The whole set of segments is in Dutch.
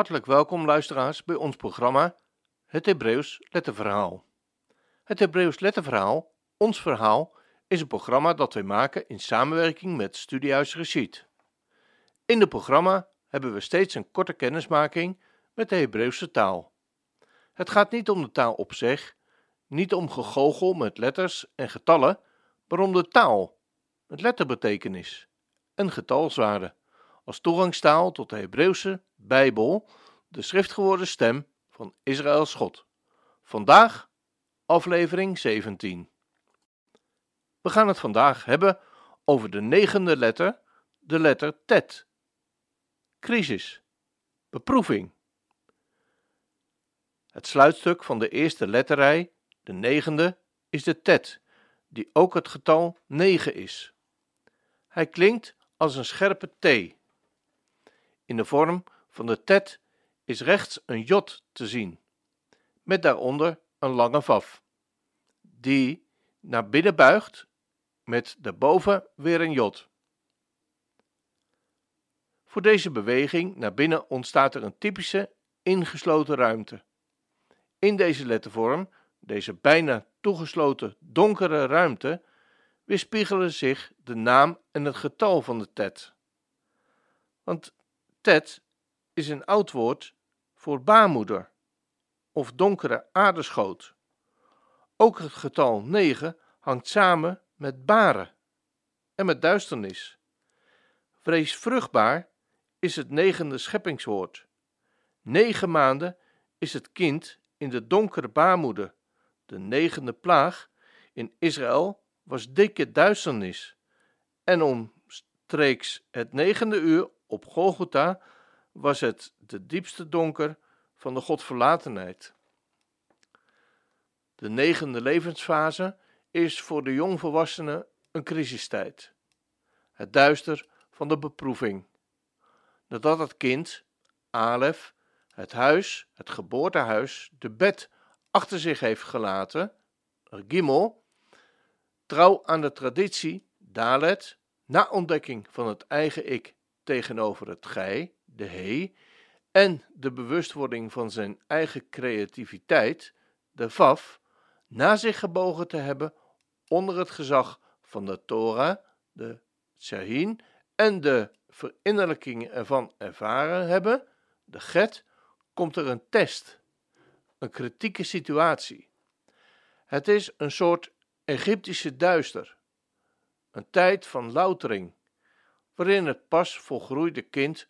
Hartelijk welkom luisteraars bij ons programma Het Hebreeuws Letterverhaal. Het Hebreeuws Letterverhaal, ons verhaal, is een programma dat wij maken in samenwerking met Studiehuis Rashid. In het programma hebben we steeds een korte kennismaking met de Hebreeuwse taal. Het gaat niet om de taal op zich, niet om gegoochel met letters en getallen, maar om de taal, met letterbetekenis en getalswaarde, als toegangstaal tot de Hebreeuwse Bijbel, de schriftgeworden stem van Israëls God. Vandaag aflevering 17. We gaan het vandaag hebben over de negende letter, de letter Tet. Crisis, beproeving. Het sluitstuk van de eerste letterrij, de negende, is de Tet, die ook het getal 9 is. Hij klinkt als een scherpe T. In de vorm van de Tet is rechts een J te zien, met daaronder een lange vaf, die naar binnen buigt met daarboven weer een J. Voor deze beweging naar binnen ontstaat er een typische ingesloten ruimte. In deze lettervorm, deze bijna toegesloten donkere ruimte, weerspiegelen zich de naam en het getal van de tet. Want tet is een oud woord voor baarmoeder of donkere aardeschoot. Ook het getal 9 hangt samen met baren en met duisternis. Vrees vruchtbaar is het negende scheppingswoord. Negen maanden is het kind in de donkere baarmoeder. De negende plaag in Israël was dikke duisternis. En omstreeks het negende uur op Golgotha was het de diepste donker van de godverlatenheid. De negende levensfase is voor de jongvolwassenen een crisistijd. Het duister van de beproeving. Nadat het kind, Alef, het huis, het geboortehuis, de bed achter zich heeft gelaten, Gimel, trouw aan de traditie, Dalet, na ontdekking van het eigen ik tegenover het gij, de he, en de bewustwording van zijn eigen creativiteit, de vaf, na zich gebogen te hebben onder het gezag van de Torah, de Shahin, en de verinnerlijking ervan ervaren hebben, de get, komt er een test, een kritieke situatie. Het is een soort Egyptische duister, een tijd van loutering, waarin het pas volgroeide kind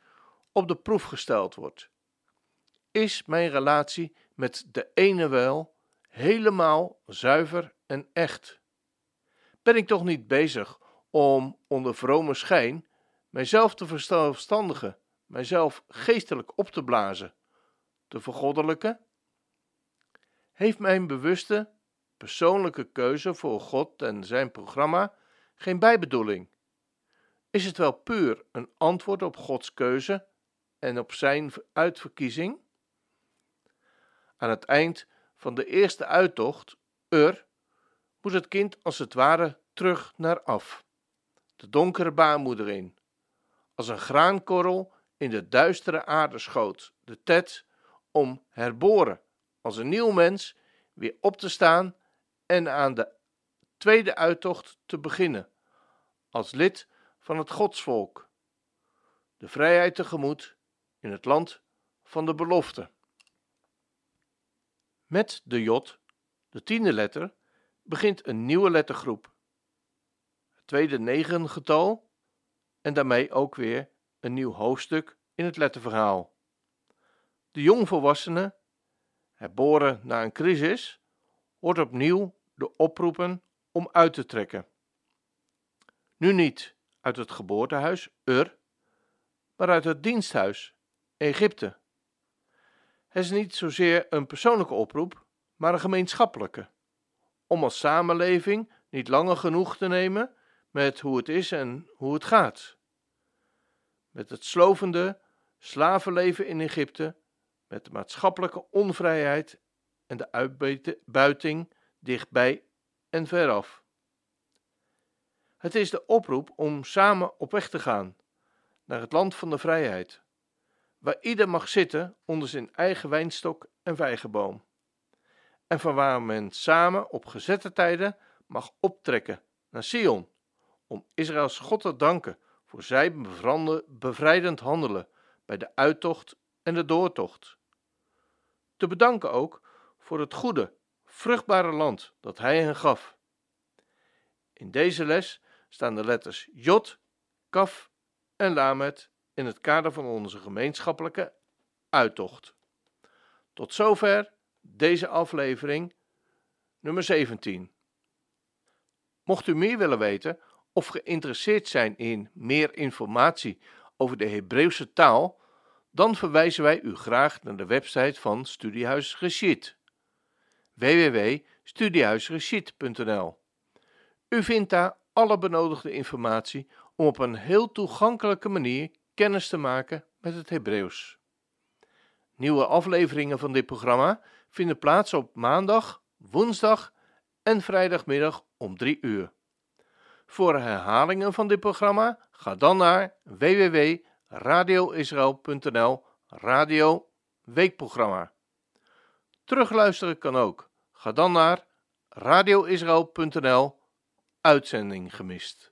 op de proef gesteld wordt. Is mijn relatie met de ene wel helemaal zuiver en echt? Ben ik toch niet bezig om onder vrome schijn mijzelf te verstandigen, mijzelf geestelijk op te blazen, te vergoddelijken? Heeft mijn bewuste, persoonlijke keuze voor God en zijn programma geen bijbedoeling? Is het wel puur een antwoord op Gods keuze en op zijn uitverkiezing? Aan het eind van de eerste uittocht, Ur, moet het kind als het ware terug naar af, de donkere baarmoeder in, als een graankorrel in de duistere aardeschoot, de tet, om herboren, als een nieuw mens, weer op te staan en aan de tweede uittocht te beginnen, als lid van het godsvolk, de vrijheid tegemoet in het land van de belofte. Met de J, de tiende letter, begint een nieuwe lettergroep. Het tweede negengetal en daarmee ook weer een nieuw hoofdstuk in het letterverhaal. De jongvolwassene, herboren na een crisis, wordt opnieuw de oproepen om uit te trekken. Nu niet uit het geboortehuis, Ur, maar uit het diensthuis, Egypte. Het is niet zozeer een persoonlijke oproep, maar een gemeenschappelijke. Om als samenleving niet langer genoeg te nemen met hoe het is en hoe het gaat. Met het slovende slavenleven in Egypte, met de maatschappelijke onvrijheid en de uitbuiting dichtbij en veraf. Het is de oproep om samen op weg te gaan naar het land van de vrijheid, waar ieder mag zitten onder zijn eigen wijnstok en vijgenboom. En van waar men samen op gezette tijden mag optrekken naar Sion, om Israëls God te danken voor zijn bevrijdend handelen bij de uittocht en de doortocht. Te bedanken ook voor het goede, vruchtbare land dat hij hen gaf. In deze les staan de letters Jod, Kaf en Lamet in het kader van onze gemeenschappelijke uittocht. Tot zover deze aflevering nummer 17. Mocht u meer willen weten of geïnteresseerd zijn in meer informatie over de Hebreeuwse taal, dan verwijzen wij u graag naar de website van Studiehuis Geschied www.studiehuisgeschied.nl U vindt daar alle benodigde informatie om op een heel toegankelijke manier kennis te maken met het Hebreeuws. Nieuwe afleveringen van dit programma vinden plaats op maandag, woensdag en vrijdagmiddag om 3 uur. Voor herhalingen van dit programma ga dan naar www.radioisrael.nl Radio Weekprogramma. Terugluisteren kan ook. Ga dan naar radioisrael.nl Uitzending gemist.